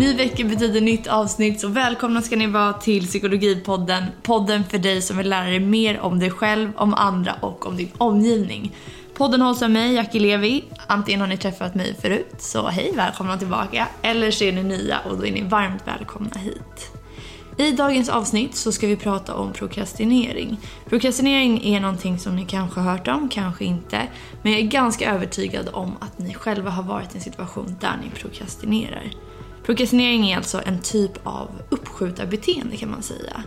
Ny vecka betyder nytt avsnitt så välkomna ska ni vara till Psykologipodden. Podden för dig som vill lära dig mer om dig själv, om andra och om din omgivning. Podden hålls av mig, Jackie Levi. Antingen har ni träffat mig förut, så hej, välkomna tillbaka. Eller så är ni nya och då är ni varmt välkomna hit. I dagens avsnitt så ska vi prata om prokrastinering. Prokrastinering är någonting som ni kanske har hört om, kanske inte. Men jag är ganska övertygad om att ni själva har varit i en situation där ni prokrastinerar. Prokrastinering är alltså en typ av uppskjutarbeteende kan man säga.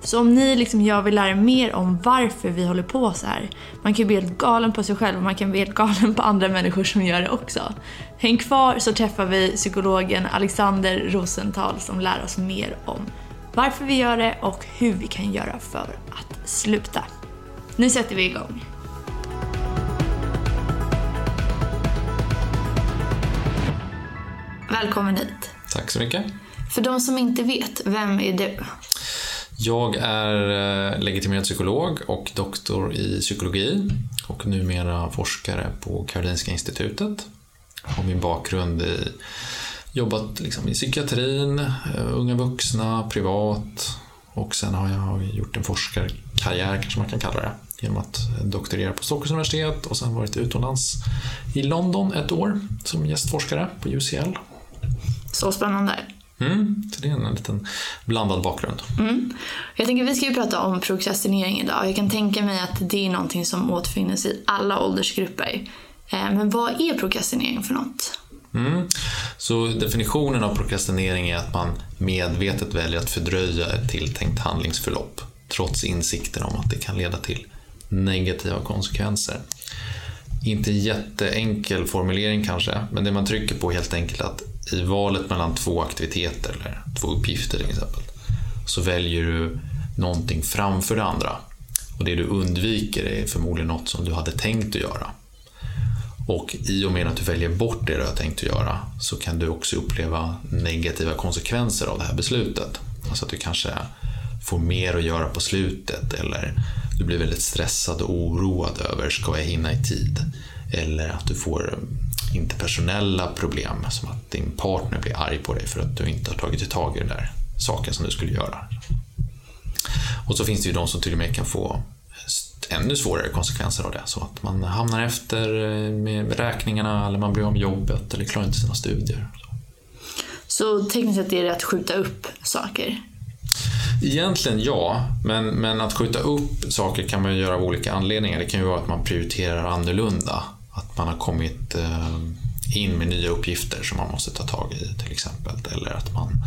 Så om ni liksom jag vill lära er mer om varför vi håller på så här. Man kan bli helt galen på sig själv och man kan bli helt galen på andra människor som gör det också. Häng kvar så träffar vi psykologen Alexander Rosenthal som lär oss mer om varför vi gör det och hur vi kan göra för att sluta. Nu sätter vi igång. Välkommen hit. Tack så mycket. För de som inte vet, vem är du? Jag är eh, legitimerad psykolog och doktor i psykologi och numera forskare på Karolinska institutet. Har min bakgrund i jobbat liksom i psykiatrin, eh, unga vuxna, privat och sen har jag gjort en forskarkarriär kanske man kan kalla det genom att doktorera på Stockholms universitet och sen varit utomlands i London ett år som gästforskare på UCL. Så spännande. Mm, så det är en liten blandad bakgrund. Mm. Jag tänker vi ska ju prata om prokrastinering idag. Jag kan tänka mig att det är någonting som återfinns i alla åldersgrupper. Eh, men vad är prokrastinering för något? Mm. Så definitionen av prokrastinering är att man medvetet väljer att fördröja ett tilltänkt handlingsförlopp trots insikten om att det kan leda till negativa konsekvenser. Inte jätteenkel formulering kanske, men det man trycker på helt enkelt att i valet mellan två aktiviteter eller två uppgifter till exempel så väljer du någonting framför det andra. Och det du undviker är förmodligen något som du hade tänkt att göra. Och i och med att du väljer bort det du har tänkt att göra så kan du också uppleva negativa konsekvenser av det här beslutet. Alltså att du kanske får mer att göra på slutet eller du blir väldigt stressad och oroad över, ska jag hinna i tid? Eller att du får interpersonella problem, som att din partner blir arg på dig för att du inte har tagit tag i den där saken som du skulle göra. Och så finns det ju de som till och med kan få ännu svårare konsekvenser av det. Så att man hamnar efter eh, med räkningarna eller man blir med jobbet eller klarar inte sina studier. Så tekniskt sett är det att skjuta upp saker? Egentligen ja, men, men att skjuta upp saker kan man göra av olika anledningar. Det kan ju vara att man prioriterar annorlunda. Att man har kommit eh, in med nya uppgifter som man måste ta tag i till exempel. Eller att man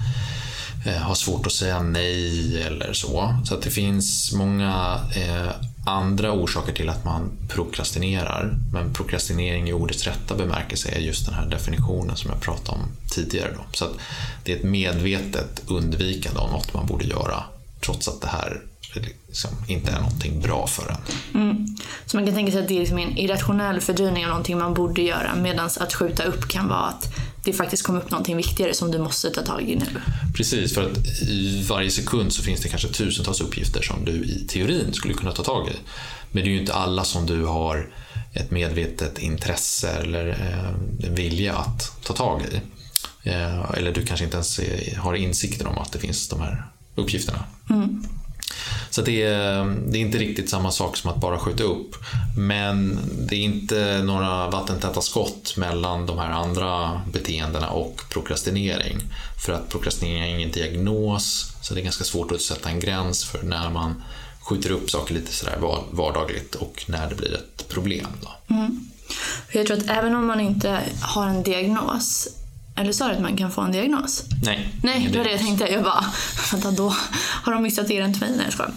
eh, har svårt att säga nej eller så. Så att det finns många eh, andra orsaker till att man prokrastinerar. Men prokrastinering i ordets rätta bemärkelse är just den här definitionen som jag pratade om tidigare. Då. Så det är ett medvetet undvikande av något man borde göra trots att det här liksom inte är någonting bra för en. Mm. Så man kan tänka sig att det är liksom en irrationell fördröjning av någonting man borde göra medan att skjuta upp kan vara att det faktiskt kommer upp någonting viktigare som du måste ta tag i nu. Precis, för att i varje sekund så finns det kanske tusentals uppgifter som du i teorin skulle kunna ta tag i. Men det är ju inte alla som du har ett medvetet intresse eller eh, vilja att ta tag i. Eh, eller du kanske inte ens har insikten om att det finns de här uppgifterna. Mm. Så det är, det är inte riktigt samma sak som att bara skjuta upp. Men det är inte några vattentäta skott mellan de här andra beteendena och prokrastinering. För att prokrastinering är ingen diagnos, så det är ganska svårt att sätta en gräns för när man skjuter upp saker lite sådär vardagligt och när det blir ett problem. Då. Mm. Jag tror att även om man inte har en diagnos eller sa du att man kan få en diagnos? Nej. Nej, det var det jag tänkte. Jag bara, vänta då har de missat er till mig. Nej, jag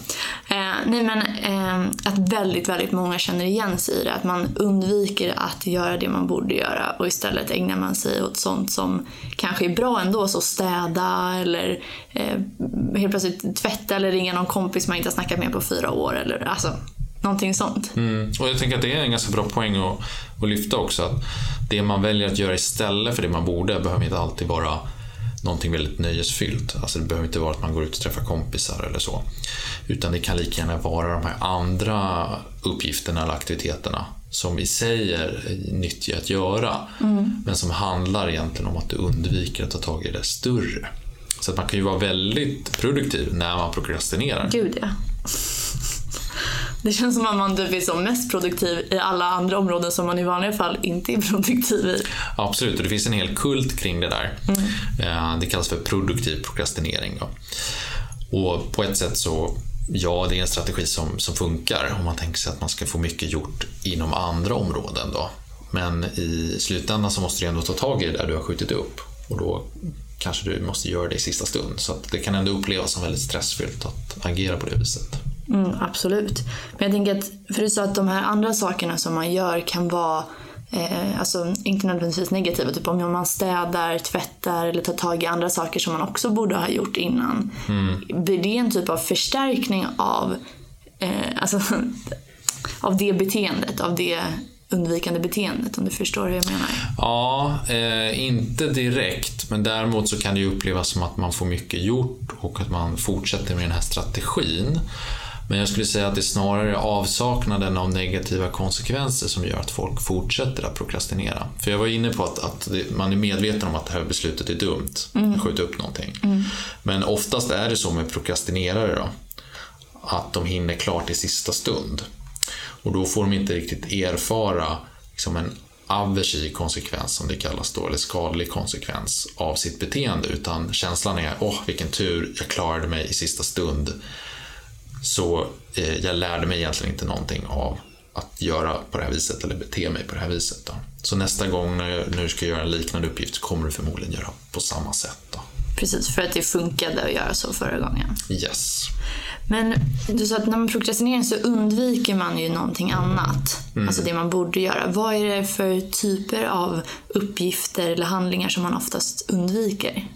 eh, Nej men eh, att väldigt, väldigt många känner igen sig i det. Att man undviker att göra det man borde göra och istället ägnar man sig åt sånt som kanske är bra ändå. Så städa eller eh, helt plötsligt tvätta eller ringa någon kompis man inte har snackat med på fyra år. Eller, alltså, Någonting sånt. Mm. Och jag tänker att det är en ganska bra poäng att, att lyfta också. Att det man väljer att göra istället för det man borde behöver inte alltid vara någonting väldigt nöjesfyllt. Alltså det behöver inte vara att man går ut och träffar kompisar eller så. Utan det kan lika gärna vara de här andra uppgifterna eller aktiviteterna som i sig är nyttiga att göra. Men som handlar egentligen om att du undviker att ta tag i det större. Så att man kan ju vara väldigt produktiv när man prokrastinerar. Gud ja. Det känns som att man typ är som mest produktiv i alla andra områden som man i vanliga fall inte är produktiv i. Absolut, och det finns en hel kult kring det där. Mm. Det kallas för produktiv prokrastinering. Då. Och på ett sätt så, ja, det är en strategi som, som funkar om man tänker sig att man ska få mycket gjort inom andra områden. Då. Men i slutändan så måste du ändå ta tag i det där du har skjutit upp. Och då kanske du måste göra det i sista stund. Så att det kan ändå upplevas som väldigt stressfyllt att agera på det viset. Mm, absolut. Men jag tänker att, för du sa att de här andra sakerna som man gör kan vara eh, alltså inte nödvändigtvis negativa. Typ om man städar, tvättar eller tar tag i andra saker som man också borde ha gjort innan. Blir det en typ av förstärkning av, eh, alltså, av det beteendet, av det undvikande beteendet om du förstår hur jag menar? Ja, eh, inte direkt, men däremot så kan det ju upplevas som att man får mycket gjort och att man fortsätter med den här strategin. Men jag skulle säga att det är snarare avsaknaden av negativa konsekvenser som gör att folk fortsätter att prokrastinera. För jag var inne på att, att man är medveten om att det här beslutet är dumt, att skjuta upp någonting. Men oftast är det så med prokrastinerare då, att de hinner klart i sista stund. Och då får de inte riktigt erfara liksom en aversiv konsekvens som det kallas då, eller skadlig konsekvens av sitt beteende. Utan känslan är, åh vilken tur, jag klarade mig i sista stund. Så eh, jag lärde mig egentligen inte någonting av att göra på det här viset eller bete mig på det här viset. Då. Så nästa gång när, jag, du ska göra en liknande uppgift så kommer du förmodligen göra på samma sätt. Då. Precis, för att det funkade att göra så förra gången. Yes. Men du sa att när man prokrastinerar så undviker man ju någonting annat. Alltså det man borde göra. Vad är det för typer av uppgifter eller handlingar som man oftast undviker?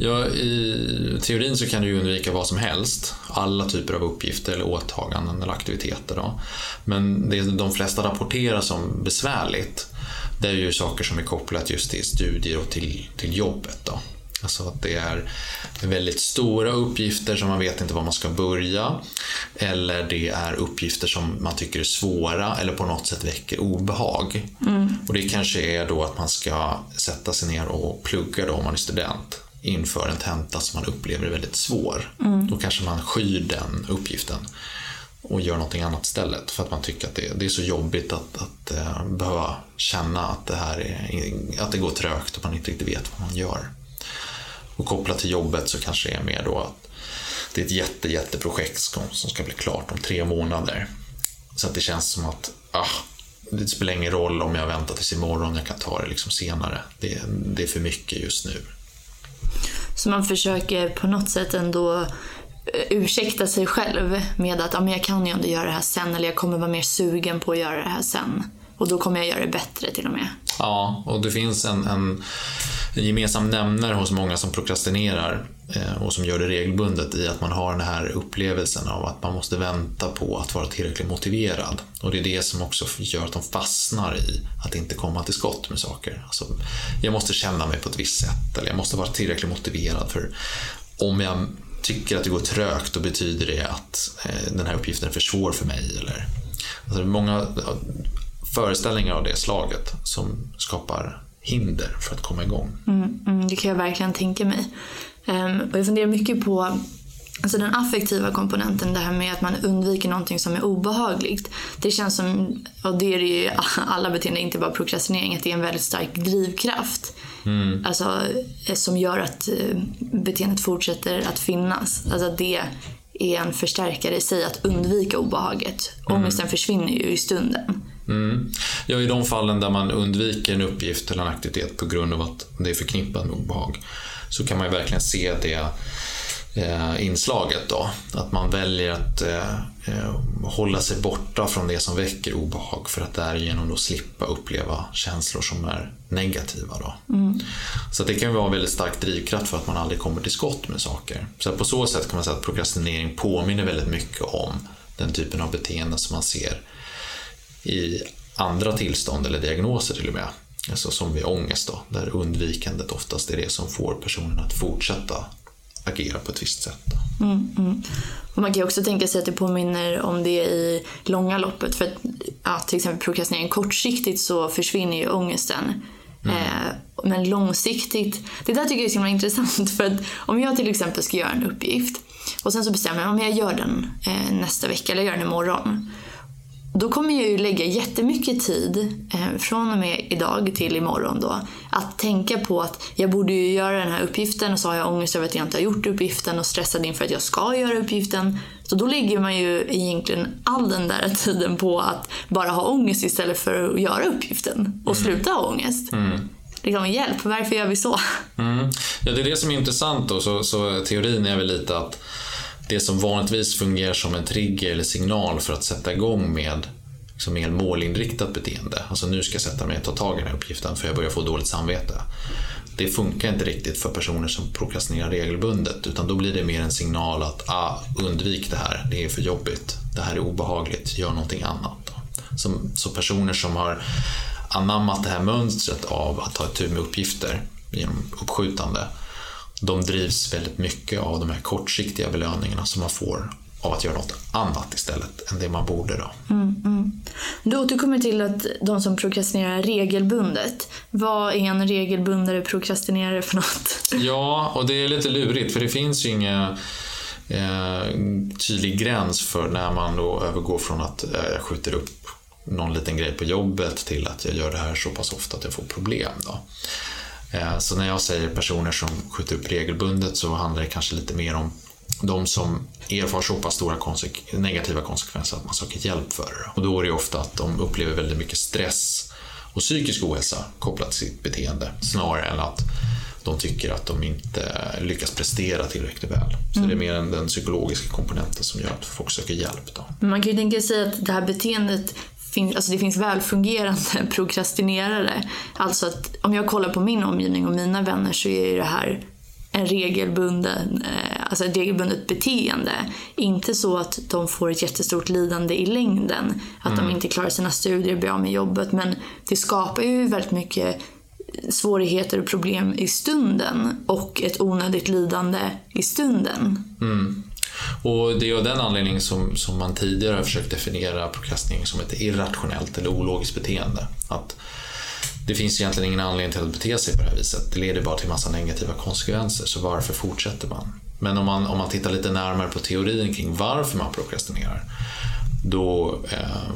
Ja, I teorin så kan du undvika vad som helst. Alla typer av uppgifter eller åtaganden eller aktiviteter. Då. Men det de flesta rapporterar som besvärligt det är ju saker som är kopplat just till studier och till, till jobbet. Då. Alltså att det är väldigt stora uppgifter som man vet inte var man ska börja. Eller det är uppgifter som man tycker är svåra eller på något sätt väcker obehag. Och det kanske är då att man ska sätta sig ner och plugga då om man är student inför en tenta som man upplever är väldigt svår. Då kanske man skyr den uppgiften och gör någonting annat istället för att man tycker att det, det är så jobbigt att, att eh, behöva känna att det, här är, att det går trögt och man inte riktigt vet vad man gör. Och kopplat till jobbet så kanske det är mer då att det är ett jätte, jätteprojekt som, som ska bli klart om tre månader. Så att det känns som att ah, det spelar ingen roll om jag väntar tills imorgon, jag kan ta det liksom senare. Det, det är för mycket just nu. Så man försöker på något sätt ändå eh, ursäkta sig själv med att men jag kan ju ändå göra det här sen eller jag kommer vara mer sugen på att göra det här sen. Och då kommer jag göra det bättre till och med. Ja, och det finns en, en, gemensam nämnare hos många som prokrastinerar Eh, och som gör det regelbundet i att man har den här upplevelsen av att man måste vänta på att vara tillräckligt motiverad. Och det är det som också gör att de fastnar i att inte komma till skott med saker. Alltså, jag måste känna mig på ett visst sätt eller jag måste vara tillräckligt motiverad för om jag tycker att det går trögt då betyder det att eh, den här uppgiften är för svår för mig. Eller, alltså, det är många föreställningar av det slaget som skapar hinder för att komma igång. Mm, mm, det kan jag verkligen tänka mig. Um, och jag funderar mycket på alltså den affektiva komponenten, det här med att man undviker någonting som är obehagligt. Det känns som, och det är det ju alla beteenden, inte bara prokrastinering, att det är en väldigt stark drivkraft. Mm. Alltså, som gör att eh, beteendet fortsätter att finnas. Alltså det är en förstärkare i sig att undvika obehaget. Ångesten försvinner ju i stunden. Mm. Ja, I de fallen där man undviker en uppgift eller en aktivitet på grund av att det är förknippat med obehag så kan man verkligen se det eh, inslaget då. Att man väljer att eh, eh, hålla sig borta från det som väcker obehag för att därigenom då slippa uppleva känslor som är negativa. Då. Mm. Så det kan vara en väldigt stark drivkraft för att man aldrig kommer till skott med saker. Så på så sätt kan man säga att prokrastinering påminner väldigt mycket om den typen av beteenden som man ser i andra tillstånd eller diagnoser till och med. Alltså som vid ångest då, där undvikandet oftast är det som får personen att fortsätta agera på ett visst sätt. Mm, mm. Och man kan ju också tänka sig att det påminner om det i långa loppet. För att ja, till exempel prokrastinering kortsiktigt så försvinner ju ångesten. Mm. Eh, men långsiktigt, det där tycker jag är så himla intressant för att om jag till exempel ska göra en uppgift och sen så bestämmer jag om jag gör den eh, nästa vecka eller gör den imorgon. Då kommer jag ju lägga jättemycket tid eh, från och med idag till imorgon då att tänka på att jag borde ju göra den här uppgiften och så har jag ångest över att jag inte har gjort uppgiften och stressad inför att jag ska göra uppgiften. Så då lägger man ju egentligen all den där tiden på att bara ha ångest istället för att göra uppgiften och mm. sluta ha ångest. Mm. Liksom, hjälp, varför gör vi så? Mm. Ja, det är det som är intressant då. Så, så teorin är väl lite att det som vanligtvis fungerar som en trigger eller signal för att sätta igång med liksom mer målinriktat beteende. Alltså nu ska jag sätta mig och ta tag i den här uppgiften för jag börjar få dåligt samvete. Det funkar inte riktigt för personer som prokrastinerar regelbundet utan då blir det mer en signal att ah, undvik det här, det är för jobbigt, det här är obehagligt, gör någonting annat. Som, så personer som har anammat det här mönstret av att ta tur med uppgifter genom uppskjutande de drivs väldigt mycket av de här kortsiktiga belöningarna som man får av att göra något annat istället än det man borde. Då. Mm, mm. Du återkommer till att de som prokrastinerar regelbundet. Vad är en regelbundare prokrastinerare för något? Ja, och det är lite lurigt för det finns ju inga eh, tydlig gräns för när man då övergår från att eh, jag skjuter upp någon liten grej på jobbet till att jag gör det här så pass ofta att jag får problem. Då. Eh, så när jag säger personer som skjuter upp regelbundet så handlar det kanske lite mer om de som erfar så pass stora konsek negativa konsekvenser att man söker hjälp för det. Och då är det ofta att de upplever väldigt mycket stress och psykisk ohälsa kopplat till sitt beteende snarare än att de tycker att de inte lyckas prestera tillräckligt väl. Så mm. det är mer än den psykologiska komponenten som gör att folk söker hjälp. Då. Man kan ju tänka sig att det här beteendet finns, alltså det finns välfungerande prokrastinerare. Alltså att om jag kollar på min omgivning och mina vänner så är det här en regelbunden, eh, alltså ett regelbundet beteende. Inte så att de får ett jättestort lidande i längden. Att mm. de inte klarar sina studier, blir av med jobbet. Men det skapar ju väldigt mycket svårigheter och problem i stunden och ett onödigt lidande i stunden. Mm. Och det är av den anledningen som, som man tidigare har försökt definiera prokrastinering som ett irrationellt eller ologiskt beteende. Att det finns egentligen ingen anledning till att bete sig på det här viset. Det leder bara till massa negativa konsekvenser, så varför fortsätter man? Men om man, om man tittar lite närmare på teorin kring varför man prokrastinerar, då eh,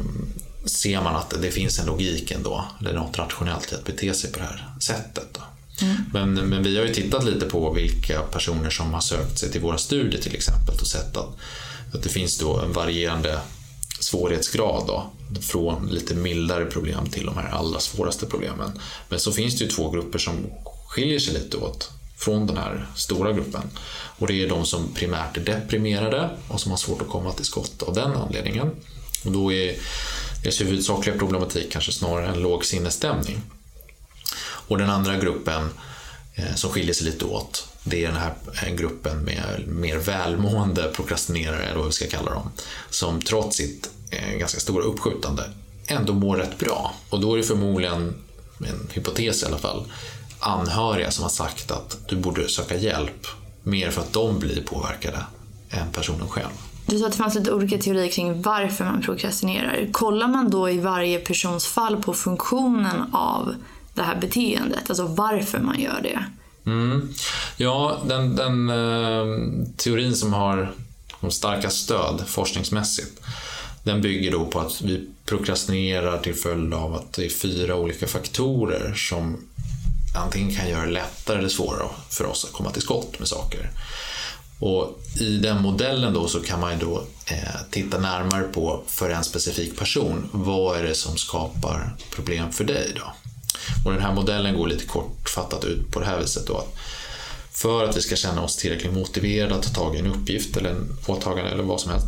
ser man att det finns en logik ändå, eller något rationellt i att bete sig på det här sättet. Då. Mm. Men, men vi har ju tittat lite på vilka personer som har sökt sig till våra studier till exempel och sett att, att det finns då en varierande svårighetsgrad då, från lite mildare problem till de här allra svåraste problemen. Men så finns det ju två grupper som skiljer sig lite åt från den här stora gruppen. Och det är de som primärt är deprimerade och som har svårt att komma till skott av den anledningen. Och då är deras huvudsakliga problematik kanske snarare en låg sinnesstämning. Och den andra gruppen eh, som skiljer sig lite åt, det är den här eh, gruppen med mer välmående prokrastinerare, eller vad vi ska kalla dem, som trots sitt eh, ganska stora uppskjutande ändå mår rätt bra. Och då är det förmodligen, en hypotes i alla fall, anhöriga som har sagt att du borde söka hjälp mer för att de blir påverkade än personen själv. Du sa att det fanns lite olika teorier kring varför man prokrastinerar. Kollar man då i varje persons fall på funktionen av det här beteendet? Alltså varför man gör det? Mm. Ja, den, den eh, teorin som har de starka stöd forskningsmässigt den bygger då på att vi prokrastinerar till följd av att det är fyra olika faktorer som antingen kan göra det lättare eller svårare för oss att komma till skott med saker. Och I den modellen då så kan man då eh, titta närmare på för en specifik person, vad är det som skapar problem för dig? då? Och den här modellen går lite kortfattat ut på det här viset. Då, att för att vi ska känna oss tillräckligt motiverade att ta tag i en uppgift eller en åtagande eller vad som helst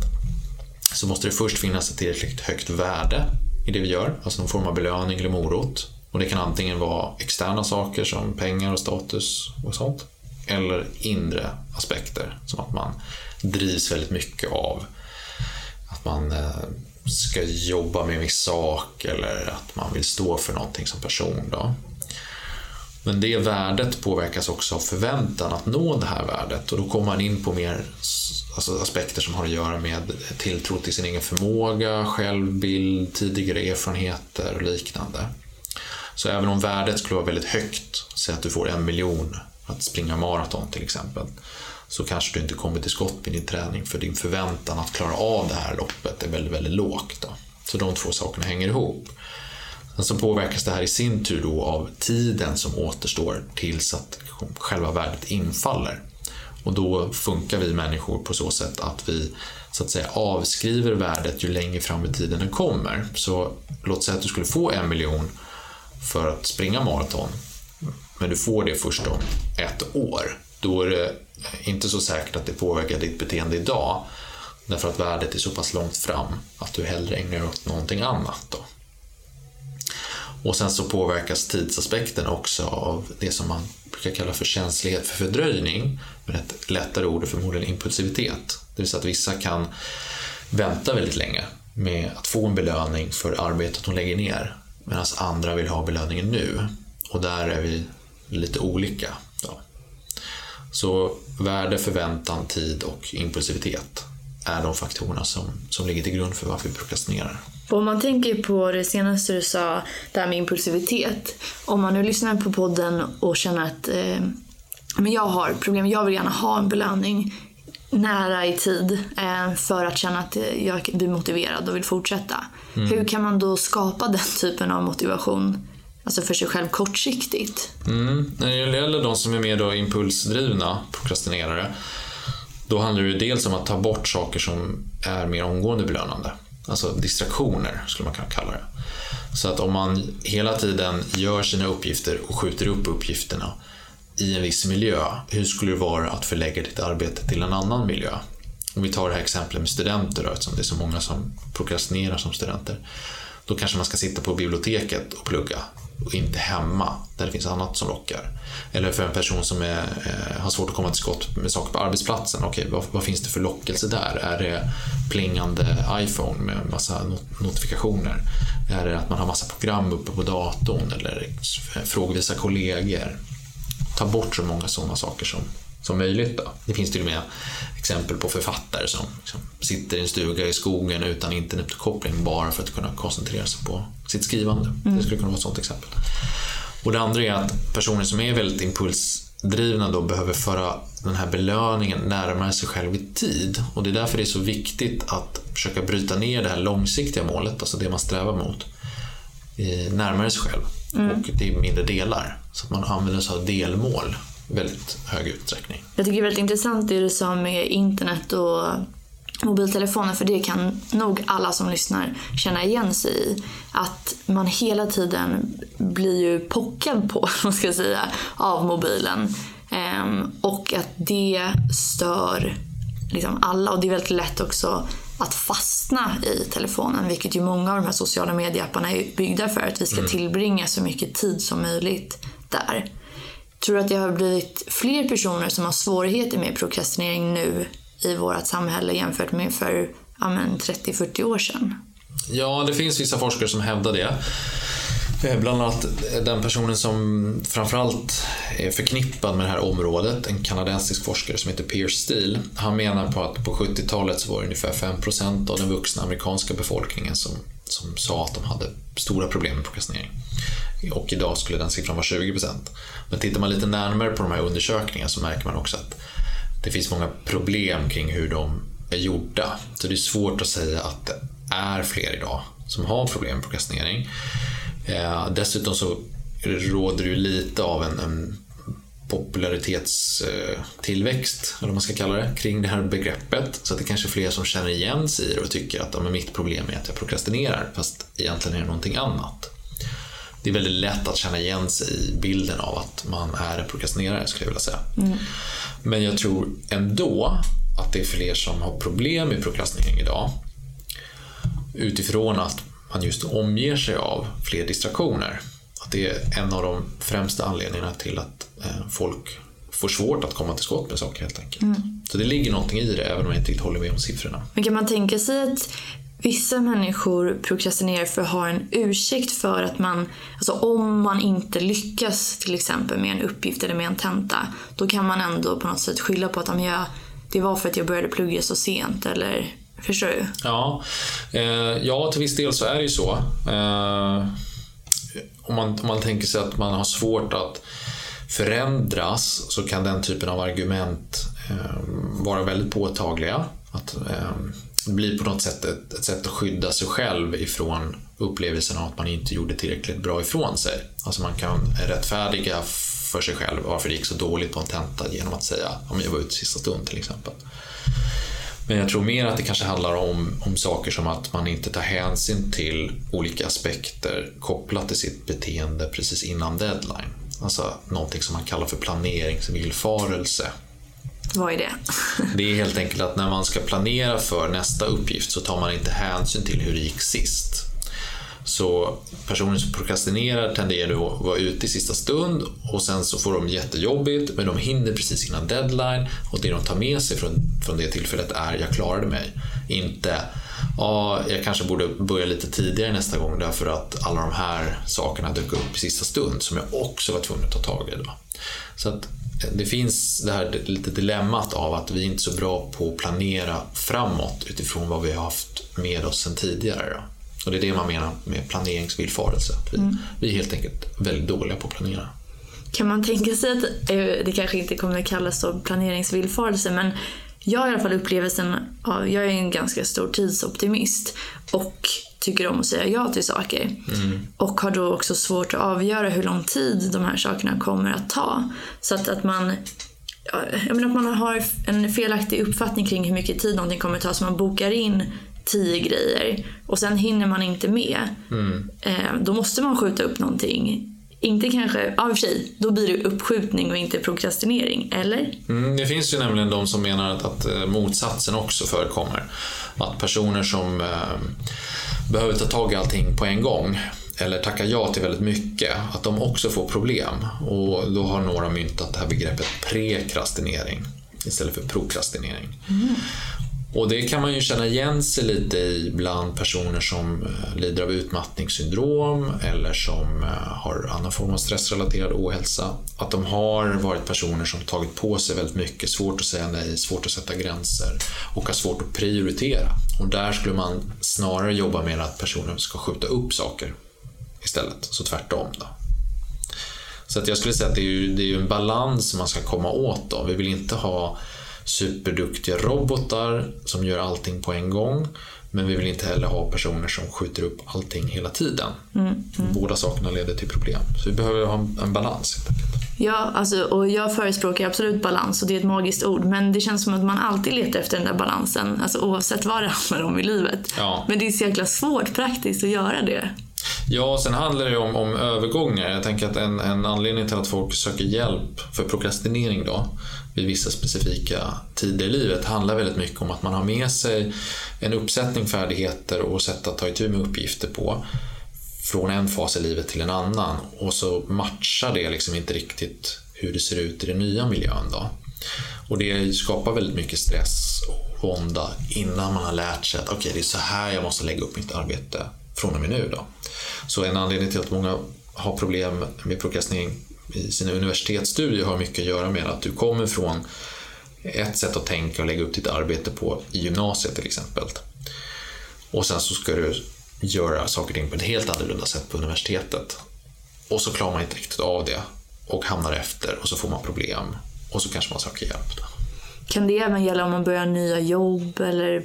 så måste det först finnas ett tillräckligt högt värde i det vi gör, alltså någon form av belöning eller morot. Och det kan antingen vara externa saker som pengar och status och sånt eller inre aspekter som att man drivs väldigt mycket av att man eh, ska jobba med en viss sak eller att man vill stå för någonting som person. Då. Men det värdet påverkas också av förväntan att nå det här värdet och då kommer man in på mer alltså aspekter som har att göra med tilltro till sin egen förmåga, självbild, tidigare erfarenheter och liknande. Så även om värdet skulle vara väldigt högt, säg att du får en miljon att springa maraton till exempel, så kanske du inte kommer till skott med din träning för din förväntan att klara av det här loppet är väldigt, väldigt lågt. Då. Så de två sakerna hänger ihop. Sen så påverkas det här i sin tur då av tiden som återstår tills att själva värdet infaller. Och då funkar vi människor på så sätt att vi så att säga avskriver värdet ju längre fram i tiden det kommer. Så låt säga att du skulle få en miljon för att springa maraton, men du får det först om ett år. Då är det inte så säkert att det påverkar ditt beteende idag, därför att värdet är så pass långt fram att du hellre ägnar dig åt någonting annat. Då. Och sen så påverkas tidsaspekten också av det som man brukar kalla för känslighet för fördröjning. Men ett lättare ord är förmodligen impulsivitet. Det vill säga att vissa kan vänta väldigt länge med att få en belöning för arbetet de lägger ner. Medan andra vill ha belöningen nu. Och där är vi lite olika. Då. Så värde, förväntan, tid och impulsivitet är de faktorerna som, som ligger till grund för varför vi prokrastinerar. Om man tänker på det senaste du sa, det här med impulsivitet. Om man nu lyssnar på podden och känner att eh, men jag har problem, jag vill gärna ha en belöning nära i tid eh, för att känna att jag blir motiverad och vill fortsätta. Mm. Hur kan man då skapa den typen av motivation alltså för sig själv kortsiktigt? Mm. När det gäller de som är mer då impulsdrivna prokrastinerare då handlar det dels om att ta bort saker som är mer omgående belönande. Alltså distraktioner skulle man kunna kalla det. Så att om man hela tiden gör sina uppgifter och skjuter upp uppgifterna i en viss miljö, hur skulle det vara att förlägga ditt arbete till en annan miljö? Om vi tar det här exemplet med studenter då, eftersom det är så många som prokrastinerar som studenter. Då kanske man ska sitta på biblioteket och plugga och inte hemma där det finns annat som lockar. Eller för en person som är, eh, har svårt att komma till skott med saker på arbetsplatsen. Okej, vad, vad, finns det för lockelse där? Är det plingande iPhone med massa notifikationer? Är det att man har massa program uppe på datorn eller frågvisa kollegor? Ta bort så många sådana saker som, som möjligt. Då. Det finns till och med exempel på författare som liksom sitter i en stuga i skogen utan internetuppkoppling bara för att kunna koncentrera sig på sitt skrivande. Mm. Det skulle kunna vara ett sådant exempel. Och det andra är att personer som är väldigt impulsdrivna då behöver föra den här belöningen närmare sig själv i tid. Och det är därför det är så viktigt att försöka bryta ner det här långsiktiga målet, alltså det man strävar mot, närmare sig själv mm. och till mindre delar. Så att man använder sig av delmål i väldigt hög utsträckning. Jag tycker det är väldigt intressant det du sa med internet och mobiltelefoner för det kan nog alla som lyssnar känna igen sig i. Att man hela tiden blir ju pockad på, man ska säga, av mobilen. Ehm, och att det stör liksom alla och det är väldigt lätt också att fastna i telefonen vilket ju många av de här sociala medieapparna är byggda för. Att vi ska mm. tillbringa så mycket tid som möjligt där. Tror du att det har blivit fler personer som har svårigheter med prokrastinering nu i vårt samhälle jämfört med för ja, 30-40 år sedan? Ja, det finns vissa forskare som hävdar det. Eh, bland annat den personen som framförallt är förknippad med det här området, en kanadensisk forskare som heter Pierce Steele. Han menar på att på 70-talet så var det ungefär 5% av den vuxna amerikanska befolkningen som, som sa att de hade stora problem med prokrastinering. Och idag skulle den siffran vara 20%. Men tittar man lite närmare på de här undersökningarna så märker man också att det finns många problem kring hur de är gjorda. Så det är svårt att säga att det är fler idag som har problem med prokrastinering. Eh, dessutom så råder det ju lite av en, en popularitetstillväxt, eller vad man ska kalla det, kring det här begreppet. Så att det kanske är fler som känner igen sig i det och tycker att ja, mitt problem är att jag prokrastinerar, fast egentligen är det någonting annat. Det är väldigt lätt att känna igen sig i bilden av att man är en prokrastinerare, skulle jag vilja säga. Mm. Men jag tror ändå att det är fler som har problem med prokrastinering idag. Utifrån att man just omger sig av fler distraktioner. Att det är en av de främsta anledningarna till att eh, folk får svårt att komma till skott med saker helt enkelt. Mm. Så det ligger någonting i det, även om jag inte riktigt håller med om siffrorna. Men kan man tänka sig att vissa människor prokrastinerar för att ha en ursäkt för att man, alltså om man inte lyckas till exempel med en uppgift eller med en tenta, då kan man ändå på något sätt skylla på att jag, det var för att jag började plugga så sent eller Förstår du? Ja, eh, ja till viss del så är det ju så. Eh, om, man, om man tänker sig att man har svårt att förändras så kan den typen av argument eh, vara väldigt påtagliga. Att, eh, det blir på något sätt ett, ett, sätt att skydda sig själv ifrån upplevelsen av att man inte gjorde tillräckligt bra ifrån sig. Alltså man kan rättfärdiga för sig själv varför det gick så dåligt på en tenta genom att säga om jag var ute sista stund till exempel. Men jag tror mer att det kanske handlar om, om saker som att man inte tar hänsyn till olika aspekter kopplat till sitt beteende precis innan deadline. Alltså någonting som man kallar för planeringsvillfarelse. Vad är det? det är helt enkelt att när man ska planera för nästa uppgift så tar man inte hänsyn till hur det gick sist. Så personer som prokrastinerar tenderar att vara ute i sista stund och sen så får de jättejobbigt men de hinner precis innan deadline och det de tar med sig från, från det tillfället är jag klarade mig. Inte ja, jag kanske borde börja lite tidigare nästa gång därför att alla de här sakerna dök upp i sista stund som jag också var tvungen att ta tag i. Då. Så att det finns det här lite dilemmat av att vi inte är så bra på att planera framåt utifrån vad vi har haft med oss sedan tidigare. Då. Och det är det man menar med planeringsvillfarelse. Vi, mm. vi är helt enkelt väldigt dåliga på att planera. Kan man tänka sig att, eh, det kanske inte kommer kallas så planeringsvillfarelse, men jag har i alla fall upplevelsen av, jag är en ganska stor tidsoptimist och tycker om att säga ja till saker. Mm. Och har då också svårt att avgöra hur lång tid de här sakerna kommer att ta. Så att, att man jag menar att man har en felaktig uppfattning kring hur mycket tid någonting kommer att ta så man bokar in tio grejer och sen hinner man inte med. Mm. Eh, då måste man skjuta upp någonting. Inte kanske, ja i och för sig, då blir det uppskjutning och inte prokrastinering, eller? Mm, det finns ju nämligen de som menar att, att eh, motsatsen också förekommer. Att personer som eh, behöver ta tag i allting på en gång eller tacka ja till väldigt mycket, att de också får problem. Och då har några myntat det här begreppet prekrastinering istället för prokrastinering. Mm. Och det kan man ju känna igen sig lite i bland personer som eh, lider av utmattningssyndrom eller som eh, har annan form av stressrelaterad ohälsa. Att de har varit personer som tagit på sig väldigt mycket, svårt att säga nej, svårt att sätta gränser och har svårt att prioritera. Och där skulle man snarare jobba med att personen ska skjuta upp saker istället, så tvärtom. Då. Så att jag skulle säga att det är, ju, det är en balans man ska komma åt. Då. Vi vill inte ha superduktiga robotar som gör allting på en gång. Men vi vill inte heller ha personer som skjuter upp allting hela tiden. Mm, mm. Båda sakerna leder till problem. Så vi behöver ha en, balans helt enkelt. Ja, alltså, och jag förespråkar absolut balans och det är ett magiskt ord. Men det känns som att man alltid letar efter den där balansen. Alltså, oavsett vad det handlar om i livet. Ja. Men det är så jäkla svårt praktiskt att göra det. Ja, sen handlar det om, om övergångar. Jag tänker att en, en anledning till att folk söker hjälp för prokrastinering då, vid vissa specifika tider i livet handlar väldigt mycket om att man har med sig en uppsättning färdigheter och sätt att ta itu med uppgifter på från en fas i livet till en annan och så matchar det liksom inte riktigt hur det ser ut i den nya miljön. Då. Och det skapar väldigt mycket stress och vånda innan man har lärt sig att okay, det är så här jag måste lägga upp mitt arbete från och med nu. Då. Så en anledning till att många har problem med prokrastinering i sina universitetsstudier har mycket att göra med att du kommer från ett sätt att tänka och lägga upp ditt arbete på i gymnasiet till exempel. Och sen så ska du göra saker och ting på ett helt annorlunda sätt på universitetet. Och så klarar man inte riktigt av det och hamnar efter och så får man problem och så kanske man söker hjälp. Då. Kan det även gälla om man börjar nya jobb eller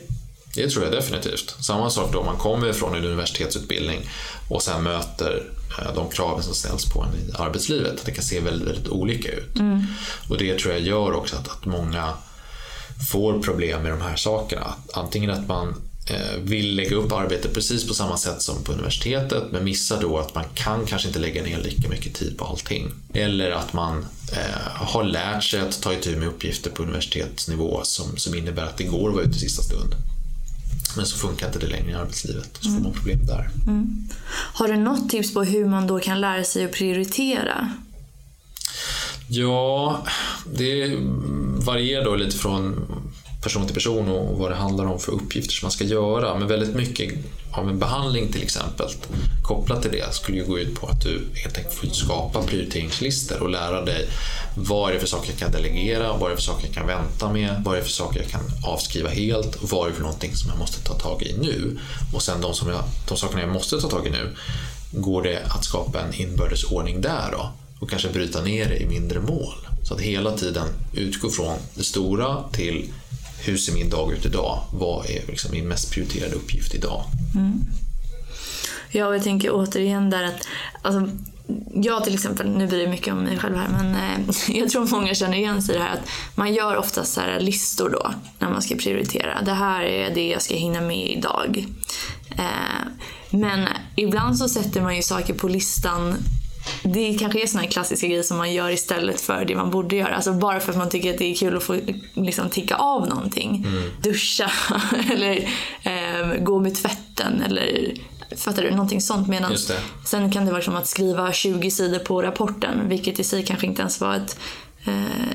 det tror jag definitivt. Samma sak då om man kommer från en universitetsutbildning och sen möter de kraven som ställs på en i arbetslivet. Det kan se väldigt, väldigt olika ut. Mm. Och det tror jag gör också att, att många får problem med de här sakerna. Antingen att man eh, vill lägga upp arbetet precis på samma sätt som på universitetet men missar då att man kan kanske inte lägga ner lika mycket tid på allting. Eller att man eh, har lärt sig att ta itu med uppgifter på universitetsnivå som, som innebär att det går att vara ute i sista stund. Men så funkar inte det längre i arbetslivet. Så får man problem där. Mm. Har du något tips på hur man då kan lära sig att prioritera? Ja, det varierar då lite från person till person och vad det handlar om för uppgifter som man ska göra. Men väldigt mycket av en behandling till exempel kopplat till det skulle ju gå ut på att du helt enkelt får skapa prioriteringslistor och lära dig vad är det för saker jag kan delegera, vad är det för saker jag kan vänta med, vad är det för saker jag kan avskriva helt och vad är det för någonting som jag måste ta tag i nu. Och sen de, som jag, de sakerna jag måste ta tag i nu, går det att skapa en inbördes ordning där då? Och kanske bryta ner det i mindre mål. Så att hela tiden utgå från det stora till hur ser min dag ut idag? Vad är liksom min mest prioriterade uppgift idag? Mm. Ja, jag tänker återigen där att alltså, jag till exempel, nu blir det mycket om mig själv här, men eh, jag tror många känner igen sig i det här att man gör ofta så här listor då när man ska prioritera. Det här är det jag ska hinna med idag. Eh, men ibland så sätter man ju saker på listan det kanske är såna klassiska grejer som man gör istället för det man borde göra. Alltså bara för att man tycker att det är kul att få liksom, ticka av någonting. Mm. Duscha eller eh, gå med tvätten eller Fattar du? Någonting sånt. Medan sen kan det vara som att skriva 20 sidor på rapporten, vilket i sig kanske inte ens var ett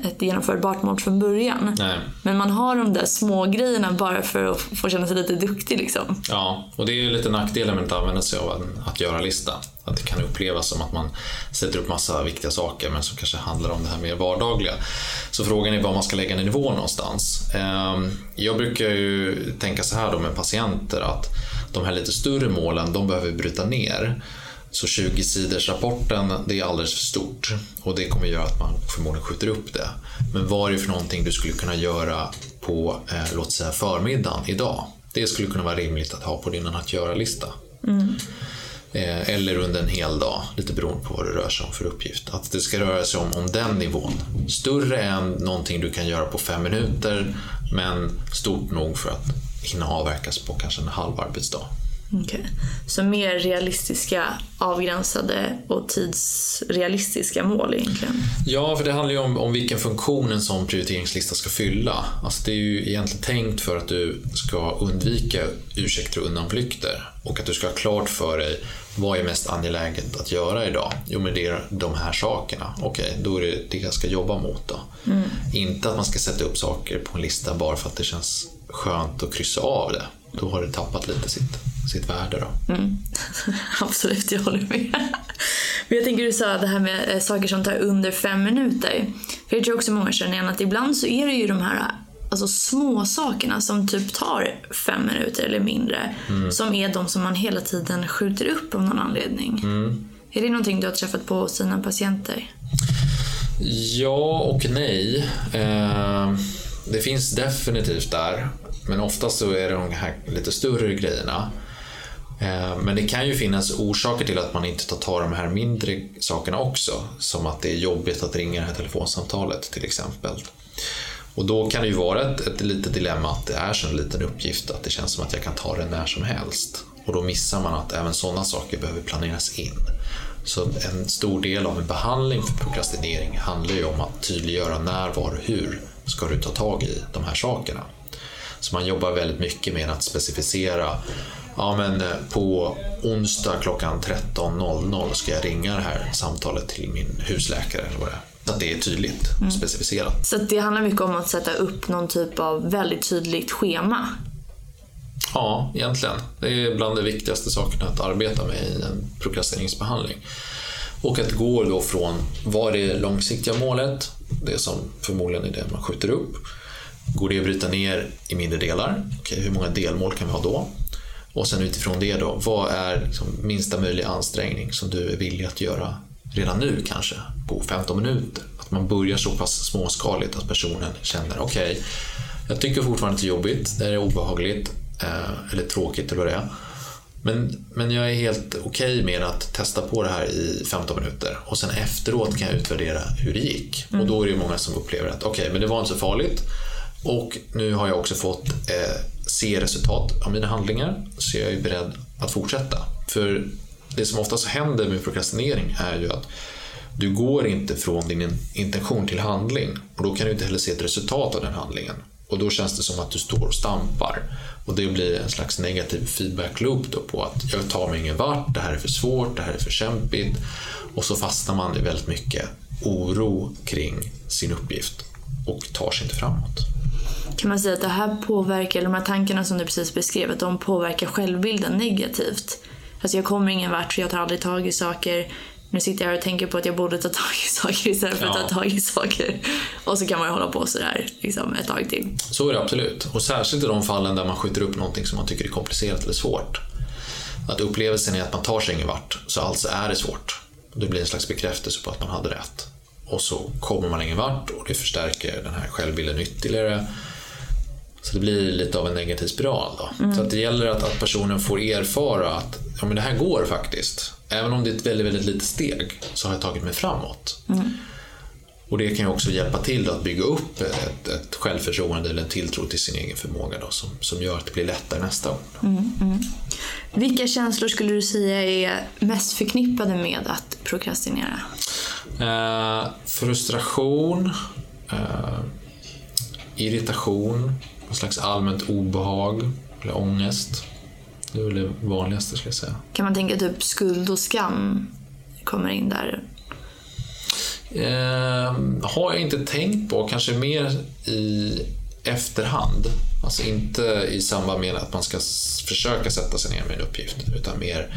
ett genomförbart mål från början. Nej. Men man har de där små grejerna bara för att få känna sig lite duktig. Liksom. Ja, och det är ju lite nackdelen med att använda sig av att göra-lista. Att det kan upplevas som att man sätter upp massa viktiga saker men som kanske handlar om det här mer vardagliga. Så frågan är var man ska lägga nivån någonstans. Ehm, jag brukar ju tänka så här då med patienter att de här lite större målen, de behöver bryta ner. Så 20 sidors rapporten, det är alldeles för stort och det kommer göra att man förmodligen skjuter upp det. Men vad är det för någonting du skulle kunna göra på, eh, låt säga förmiddagen idag? Det skulle kunna vara rimligt att ha på din att göra-lista. Mm. Eh, eller under en hel dag, lite beroende på vad det rör sig om för uppgift. Att det ska röra sig om, om den nivån. Större än någonting du kan göra på fem minuter, men stort nog för att hinna avverkas på kanske en halv arbetsdag. Okay. Så mer realistiska, avgränsade och tidsrealistiska mål egentligen? Ja, för det handlar ju om, om vilken funktion en sån prioriteringslista ska fylla. Alltså det är ju egentligen tänkt för att du ska undvika ursäkter och undanflykter och att du ska ha klart för dig vad är mest angeläget att göra idag? Jo, men det är de här sakerna. Okej, okay, då är det det jag ska jobba mot. Då. Mm. Inte att man ska sätta upp saker på en lista bara för att det känns skönt att kryssa av det. Då har det tappat lite sitt sitt värde. Då. Mm. Absolut, jag håller med. Men jag tänker du sa det här med eh, saker som tar under fem minuter. För jag tror också många känner igen att ibland så är det ju de här alltså, små sakerna som typ tar fem minuter eller mindre. Mm. Som är de som man hela tiden skjuter upp av någon anledning. Mm. Är det någonting du har träffat på hos dina patienter? Ja och nej. Eh, det finns definitivt där. Men oftast så är det de här lite större grejerna. Eh, men det kan ju finnas orsaker till att man inte tar tag i de här mindre sakerna också. Som att det är jobbigt att ringa det här telefonsamtalet till exempel. Och då kan det ju vara ett, ett litet dilemma att det är så en liten uppgift att det känns som att jag kan ta det när som helst. Och då missar man att även sådana saker behöver planeras in. Så en stor del av en behandling för prokrastinering handlar ju om att tydliggöra när, var och hur ska du ta tag i de här sakerna. Så man jobbar väldigt mycket med att specificera Ja, men eh, på onsdag klockan 13.00 ska jag ringa det här samtalet till min husläkare eller vad det är. Så att det är tydligt mm. specificerat. Så det handlar mycket om att sätta upp någon typ av väldigt tydligt schema? Ja, egentligen. Det är bland de viktigaste sakerna att arbeta med i en prokrastineringsbehandling. Och att gå då från vad är det långsiktiga målet, det som förmodligen är det man skjuter upp. Går det att bryta ner i mindre delar? Okay, hur många delmål kan vi ha då? Och sen utifrån det då, vad är liksom minsta möjliga ansträngning som du är villig att göra redan nu kanske, på 15 minuter? Att man börjar så pass småskaligt att personen känner, okej, okay, jag tycker fortfarande att det är jobbigt, det är obehagligt eh, eller tråkigt eller vad det är. Men, men jag är helt okej okay med att testa på det här i 15 minuter och sen efteråt kan jag utvärdera hur det gick. Mm. Och då är det många som upplever att okej, okay, men det var inte så farligt och nu har jag också fått eh, se resultat av mina handlingar så jag är beredd att fortsätta. För det som oftast händer med prokrastinering är ju att du går inte från din intention till handling och då kan du inte heller se ett resultat av den handlingen. Och då känns det som att du står och stampar. Och det blir en slags negativ feedback loop då på att jag tar mig ingen vart, det här är för svårt, det här är för kämpigt. Och så fastnar man i väldigt mycket oro kring sin uppgift och tar sig inte framåt. Kan man säga att det här påverkar, de här tankarna som du precis beskrev, att de påverkar självbilden negativt? Alltså jag kommer ingen vart för jag tar aldrig tag i saker. Nu sitter jag här och tänker på att jag borde ta tag i saker istället för att Ja. ta tag i saker. Och så kan man ju hålla på sådär liksom, ett tag till. Så är det absolut. Och särskilt i de fallen där man skjuter upp någonting som man tycker är komplicerat eller svårt. Att upplevelsen är att man tar sig ingen vart, så alltså är det svårt. Det blir en slags bekräftelse på att man hade rätt. Och så kommer man ingen vart och det förstärker den här självbilden ytterligare. Så det blir lite av en negativ spiral. Då. Så att det gäller att, att personen får erfara att ja, men det här går faktiskt. Även om det är ett väldigt, väldigt litet steg så har jag tagit mig framåt. Och det kan ju också hjälpa till att bygga upp ett, ett självförtroende eller en tilltro till sin egen förmåga då, som, som gör att det blir lättare nästa gång. Vilka känslor skulle du säga är mest förknippade med att prokrastinera? Eh, frustration, eh, irritation, någon slags allmänt obehag eller ångest. Det är väl det vanligaste skulle jag säga. Kan man tänka typ skuld och skam kommer in där? Eh, har jag inte tänkt på, kanske mer i efterhand. Alltså inte i samband med att man ska försöka sätta sig ner med en uppgift, utan mer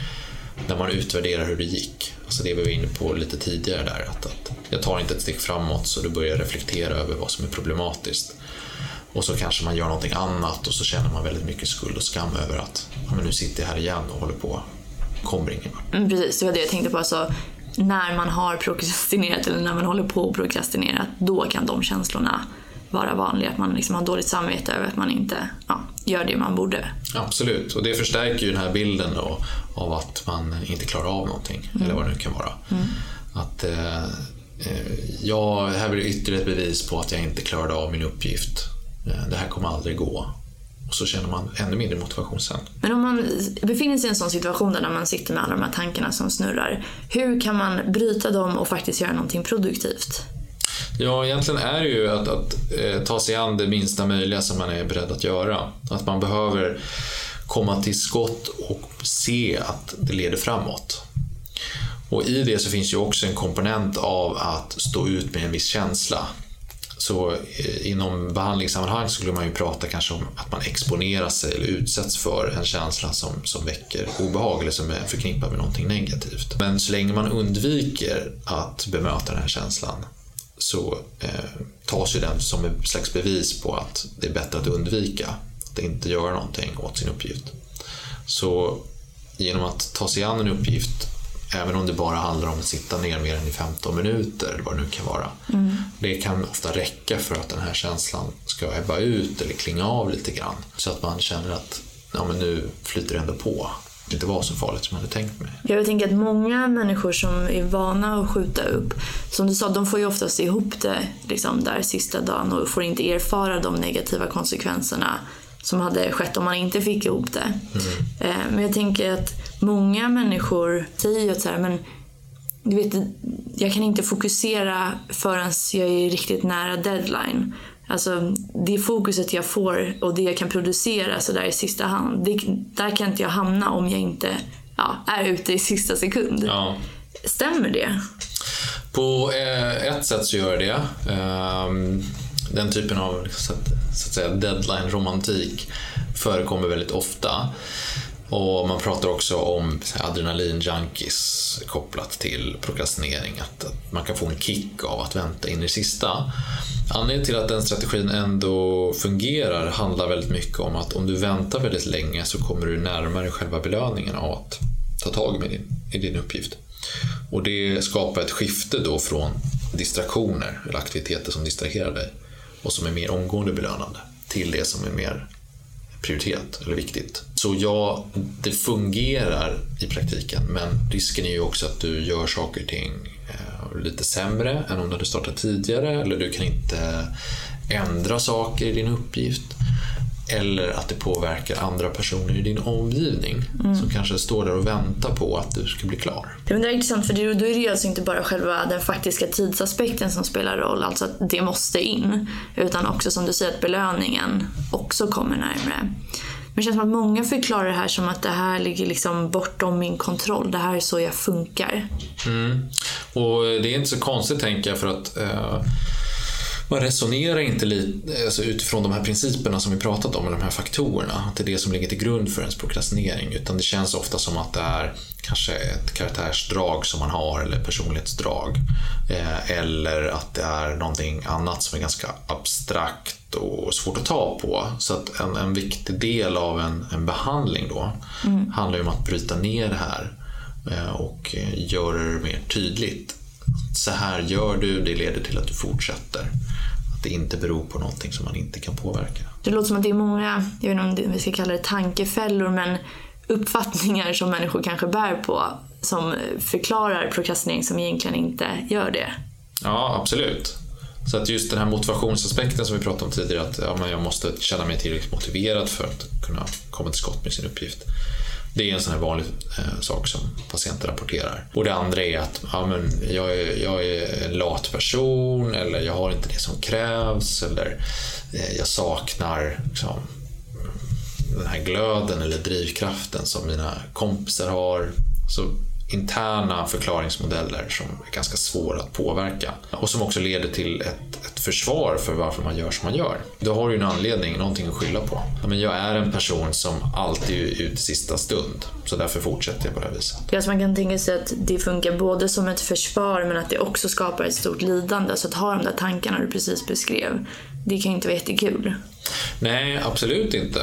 när man utvärderar hur det gick. Alltså det vi var inne på lite tidigare där, att, att jag tar inte ett steg framåt så då börjar jag reflektera över vad som är problematiskt. Och så kanske man gör någonting annat och så känner man väldigt mycket skuld och skam över att ja, men nu sitter jag här igen och håller på, kommer ingen vart. Mm, precis, det var det jag tänkte på. Alltså, när man har prokrastinerat eller när man håller på att prokrastinera, då kan de känslorna vara vanliga. Att man liksom har dåligt samvete över att man inte ja, gör det man borde. Absolut, och det förstärker ju den här bilden då, av att man inte klarar av någonting, eller vad det nu kan vara. Att eh, eh, jag, här blir ytterligare ett bevis på att jag inte klarade av min uppgift. Eh, det här kommer aldrig gå. Och så känner man ännu mindre motivation sen. Men om man befinner sig i en sån situation där man sitter med alla de här tankarna som snurrar, hur kan man bryta dem och faktiskt göra någonting produktivt? Ja, egentligen är det ju att, att eh, ta sig an det minsta möjliga som man är beredd att göra. Att man behöver komma till skott och se att det leder framåt. Och i det så finns ju också en komponent av att stå ut med en viss känsla. Så eh, inom behandlingssammanhang skulle man ju prata kanske om att man exponerar sig eller utsätts för en känsla som, som väcker obehag eller som är förknippad med någonting negativt. Men så länge man undviker att bemöta den här känslan så eh, tas ju den som ett slags bevis på att det är bättre att undvika, att inte göra någonting åt sin uppgift. Så genom att ta sig an en uppgift, även om det bara handlar om att sitta ner mer än i 15 minuter, eller vad det nu kan vara, det kan ofta räcka för att den här känslan ska ebba ut eller klinga av lite grann. Så att man känner att ja, men nu flyter det ändå på. Det inte var så farligt som jag hade tänkt mig. Jag tänker att många människor som är vana att skjuta upp, som du sa, de får ju oftast ihop det liksom, där sista dagen och får inte erfara de negativa konsekvenserna som hade skett om man inte fick ihop det. Eh, Men jag tänker att många människor säger ju att så här, men du vet, jag kan inte fokusera förrän jag är riktigt nära deadline. Alltså det fokuset jag får och det jag kan producera så där i sista hand, det, där kan inte jag hamna om jag inte ja, är ute i sista sekund. Ja. Stämmer det? På eh, ett sätt så gör det. Ehm, Den typen av så att, så att säga, deadline-romantik förekommer väldigt ofta. Och man pratar också om adrenalinjunkies kopplat till prokrastinering. Att, att man kan få en kick av att vänta in i det sista. Anledningen till att den strategin ändå fungerar handlar väldigt mycket om att om du väntar väldigt länge så kommer du närmare själva belöningen av att ta tag med din, i din uppgift. Och det skapar ett skifte då från distraktioner eller aktiviteter som distraherar dig och som är mer omgående belönande till det som är mer prioritet eller viktigt. Så ja, det fungerar i praktiken men risken är ju också att du gör saker och ting eh, lite sämre än om du hade startat tidigare eller du kan inte ändra saker i din uppgift eller att det påverkar andra personer i din omgivning som kanske står där och väntar på att du ska bli klar. Det är intressant för då är det ju alltså inte bara själva den faktiska tidsaspekten som spelar roll, alltså att det måste in. Utan också som du säger att belöningen också kommer närmare. Men det känns som att många förklarar det här som att det här ligger liksom bortom min kontroll. Det här är så jag funkar. Mm. Och det är inte så konstigt tänker jag för att eh, man resonerar inte lite, alltså utifrån de här principerna som vi pratat om, eller de här faktorerna. Att det är det som ligger till grund för ens prokrastinering. Utan det känns ofta som att det är kanske ett karaktärsdrag som man har eller personlighetsdrag. Eh, eller att det är någonting annat som är ganska abstrakt och svårt att ta på. Så att en, en viktig del av en, en behandling då mm. handlar om att bryta ner det här eh, och göra det mer tydligt så här gör du, det leder till att du fortsätter. Att det inte beror på någonting som man inte kan påverka. Det låter som att det är många, jag vet inte om vi ska kalla det tankefällor, men uppfattningar som människor kanske bär på som förklarar prokrastinering som egentligen inte gör det. Ja, absolut. Så att just den här motivationsaspekten som vi pratade om tidigare, att ja, men jag måste känna mig tillräckligt motiverad för att kunna komma till skott med sin uppgift. Det är en sån här vanlig eh, sak som patienter rapporterar. Och det andra är att ja, men jag, är, jag är en lat person eller jag har inte det som krävs eller eh, jag saknar liksom, den här glöden eller drivkraften som mina kompisar har. Så interna förklaringsmodeller som är ganska svåra att påverka och som också leder till ett, ett försvar för varför man gör som man gör. Då har du en anledning, någonting att skylla på. Men jag är en person som alltid är ute i sista stund, så därför fortsätter jag på det här viset. Ja, så man kan tänka sig att det funkar både som ett försvar men att det också skapar ett stort lidande. Så att ha de där tankarna du precis beskrev, det kan ju inte vara jättekul. Nej, absolut inte.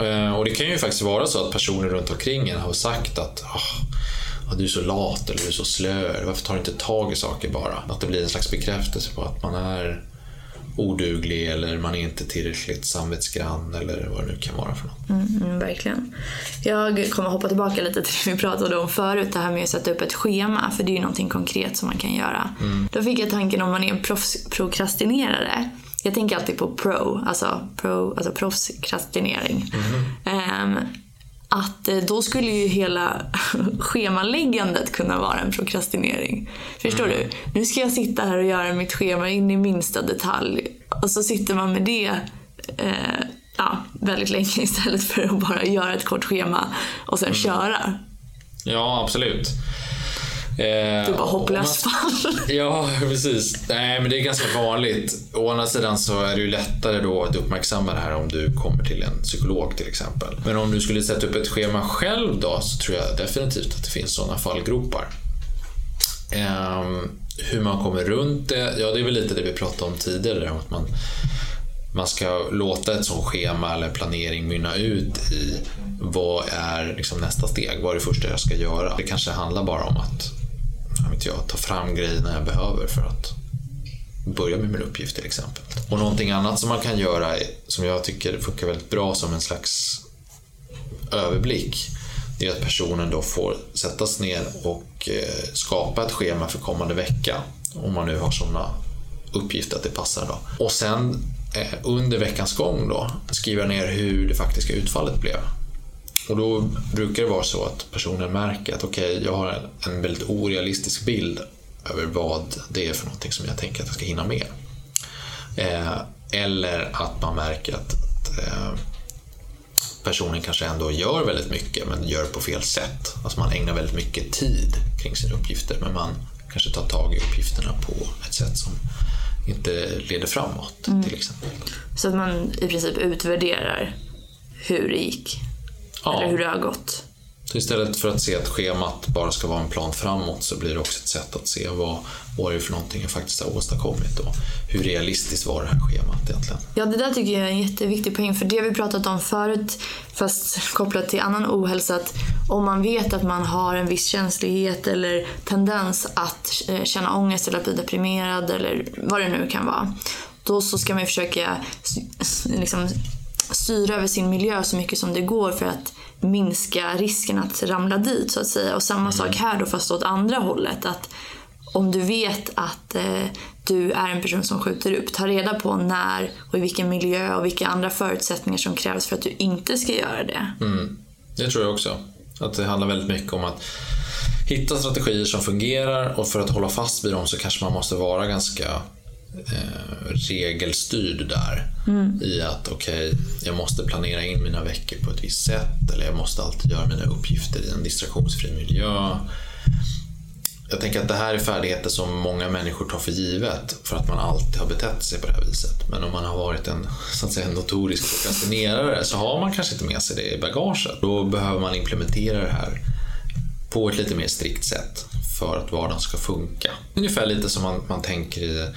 Eh, och det kan ju faktiskt vara så att personer runt omkring en har sagt att oh, du är så lat eller du är så slö. Varför tar du inte tag i saker bara? Att det blir en slags bekräftelse på att man är oduglig eller man är inte tillräckligt samvetsgrann eller vad det nu kan vara för något. Mm, mm, verkligen. Jag kommer hoppa tillbaka lite till det vi pratade om förut, det här med att sätta upp ett schema, för det är ju någonting konkret som man kan göra. Mm. Då fick jag tanken om man är en prokrastinerare. Jag tänker alltid på pro, alltså, pro, alltså proffskrastinering. Mm. Um, att eh, då skulle ju hela schemaläggandet kunna vara en prokrastinering. Förstår mm. du? Nu ska jag sitta här och göra mitt schema in i minsta detalj. Och så sitter man med det eh, ja, väldigt länge istället för att bara göra ett kort schema och sen mm. köra. Ja, absolut. Eh, du bara hopplöst fall. Ja, precis. Nej, men det är ganska vanligt. Å andra sidan så är det ju lättare då att uppmärksamma det här om du kommer till en psykolog till exempel. Men om du skulle sätta upp ett schema själv då så tror jag definitivt att det finns sådana fallgropar. Eh, hur man kommer runt det, ja det är väl lite det vi pratade om tidigare. Att man, man ska låta ett sånt schema eller planering mynna ut i vad är liksom nästa steg? Vad är det första jag ska göra? Det kanske handlar bara om att vet jag, ta fram grejerna jag behöver för att börja med min uppgift till exempel. Och någonting annat som man kan göra som jag tycker funkar väldigt bra som en slags överblick det är att personen då får sättas ner och eh, skapa ett schema för kommande vecka. Om man nu har sådana uppgifter att det passar. Då. Och sen eh, under veckans gång då skriva ner hur det faktiska utfallet blev. Och då brukar det vara så att personen märker att okej, okay, jag har en väldigt orealistisk bild över vad det är för någonting som jag tänker att jag ska hinna med. Eh, eller att man märker att, att eh, personen kanske ändå gör väldigt mycket men gör på fel sätt. Alltså man ägnar väldigt mycket tid kring sina uppgifter men man kanske tar tag i uppgifterna på ett sätt som inte leder framåt mm. till exempel. Så att man i princip utvärderar hur det gick? Ja. Eller hur det har gått. Så istället för att se att schemat bara ska vara en plan framåt så blir det också ett sätt att se vad, är det för någonting jag faktiskt har åstadkommit och hur realistiskt var det här schemat egentligen? Ja, det där tycker jag är en jätteviktig poäng för det vi pratat om förut fast kopplat till annan ohälsa att om man vet att man har en viss känslighet eller tendens att eh, känna ångest eller att bli deprimerad eller vad det nu kan vara då så ska man försöka liksom, styra över sin miljö så mycket som det går för att minska risken att ramla dit så att säga. Och samma mm. sak här då fast åt andra hållet. Att om du vet att eh, du är en person som skjuter upp, ta reda på när och i vilken miljö och vilka andra förutsättningar som krävs för att du inte ska göra det. Mm. Det tror jag också. Att det handlar väldigt mycket om att hitta strategier som fungerar och för att hålla fast vid dem så kanske man måste vara ganska eh, regelstyrd där. Mm. I att okej, okay, jag måste planera in mina veckor på ett visst sätt eller jag måste alltid göra mina uppgifter i en distraktionsfri miljö. jag tänker att det här är färdigheter som många människor tar för givet för att man alltid har betett sig på det här viset. Men om man har varit en, så att säga, en notorisk prokrastinerare så har man kanske inte med sig det i bagaget. Då behöver man implementera det här på ett lite mer strikt sätt för att vardagen ska funka. Ungefär lite som man, man tänker i,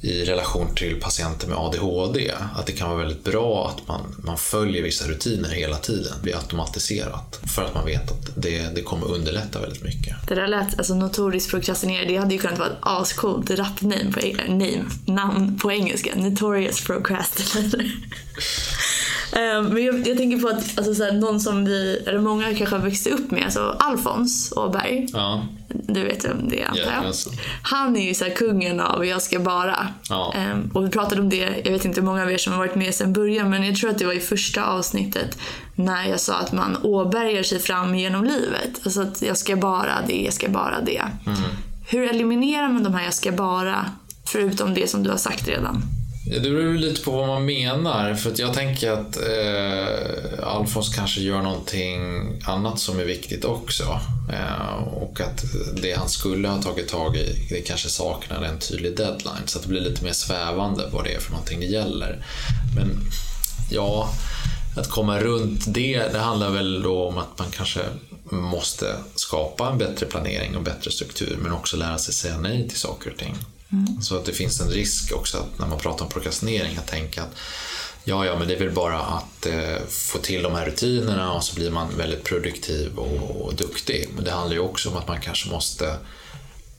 i relation till patienter med ADHD. Att det kan vara väldigt bra att man, man följer vissa rutiner hela tiden. Det blir automatiserat. För att man vet att det, det kommer underlätta väldigt mycket. Det där lät, alltså notorisk prokrastinerare, det hade ju kunnat vara ett ascoolt rap-name på, eh, name, namn på engelska. Notorious procrastinator. Ehm, men jag, jag, tänker på att alltså, så här, någon som vi, eller många kanske har växt upp med, alltså Alfons Åberg. Ja. Du vet vem det är antar jag. Yes. Han är ju så här, kungen av Jag ska bara. Ja. Um, och vi pratade om det, jag vet inte hur många av er som har varit med sedan början, men jag tror att det var i första avsnittet när jag sa att man åbergar sig fram genom livet. Alltså att jag ska bara det, jag ska bara det. Mm. Hur eliminerar man de här jag ska bara, förutom det som du har sagt redan? Det beror lite på vad man menar. För jag tänker att eh, Alfons kanske gör någonting annat som är viktigt också. Eh, och att det han skulle ha tagit tag i, det kanske saknar en tydlig deadline. Så att det blir lite mer svävande vad det är för någonting det gäller. Men ja, att komma runt det, det handlar väl då om att man kanske måste skapa en bättre planering och bättre struktur men också lära sig säga nej till saker och ting. Mm. Så att det finns en risk också att när man pratar om prokrastinering att tänka att ja, ja, men det är väl bara att eh, få till de här rutinerna och så blir man väldigt produktiv och, och, duktig. Men det handlar ju också om att man kanske måste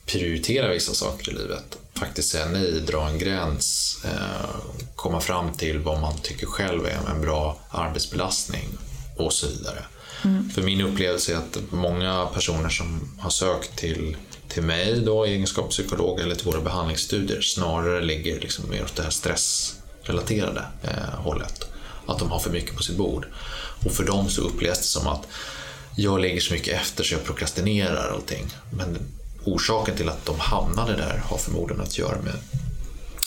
prioritera vissa saker i livet. Faktiskt säga nej, dra en gräns, eh, komma fram till vad man tycker själv är en bra arbetsbelastning och så vidare. Mm. För min upplevelse är att många personer som har sökt till till mig då i egenskap av psykolog eller till våra behandlingsstudier snarare ligger liksom mer åt det här stressrelaterade eh, hållet. Att de har för mycket på sitt bord. Och för dem så upplevs det som att jag lägger så mycket efter så jag prokrastinerar allting. Men orsaken till att de hamnade där har förmodligen att göra med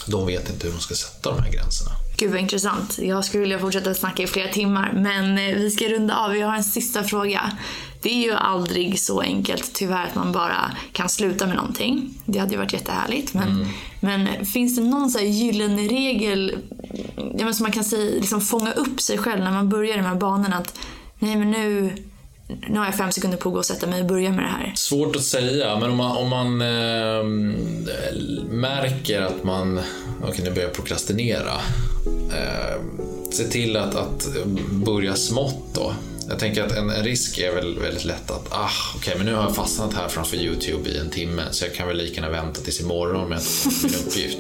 de vet inte hur de ska sätta de här gränserna. Gud vad intressant. Jag skulle vilja fortsätta snacka i flera timmar men eh, vi ska runda av. Vi har en sista fråga. Det är ju aldrig så enkelt tyvärr att man bara kan sluta med någonting. Det hade ju varit jättehärligt. Men, mm. men finns det någon så gyllene regel ja, som man kan säga, liksom fånga upp sig själv när man börjar i de här banorna? Att nej men nu, nu har jag fem sekunder på att gå och sätta mig och börja med det här. Svårt att säga, men om man, om man eh, märker att man okay, nu börjar prokrastinera. Eh, se till att, att börja smått då. Jag tänker att en, en, risk är väl väldigt lätt att, ah, okej, okay, men nu har jag fastnat här framför YouTube i en timme så jag kan väl lika gärna vänta tills imorgon med att min uppgift.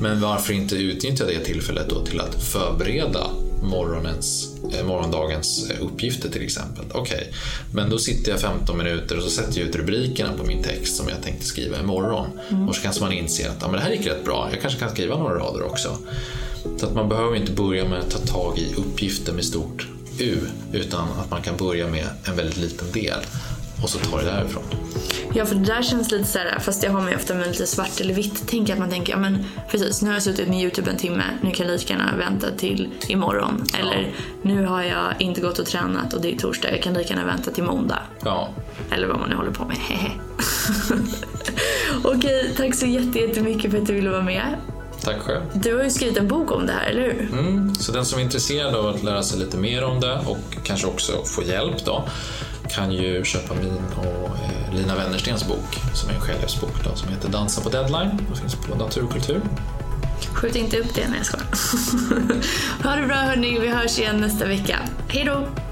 Men varför inte utnyttja det tillfället då till att förbereda morgonens, eh, morgondagens eh, uppgifter till exempel. Okej, okay, men då sitter jag 15 minuter och så sätter jag ut rubrikerna på min text som jag tänkte skriva imorgon. Mm. Och så kanske man inser att ah, men det här gick rätt bra, jag kanske kan skriva några rader också. Så att man behöver inte börja med att ta tag i uppgifter med stort U, utan att man kan börja med en väldigt liten del och så tar det därifrån. Ja, för det där känns lite så här, fast jag har mig ofta med lite svart eller vitt tänk att man tänker, ja men precis, nu har jag suttit med YouTube en timme, nu kan jag lika gärna vänta till imorgon. Ja. Eller nu har jag inte gått och tränat och det är torsdag, jag kan lika gärna vänta till måndag. Ja. Eller vad man nu håller på med. Okej, tack så jättemycket för att du ville vara med. Tack själv. Du har ju skrivit en bok om det här, eller hur? Mm, så den som är intresserad av att lära sig lite mer om det och kanske också få hjälp då kan ju köpa min och eh, Lina Wennerstens bok som är en självhjälpsbok som heter Dansa på deadline och finns på Naturkultur. Skjut inte upp det när jag skojar. ha det bra hörni, vi hörs igen nästa vecka. Hej då!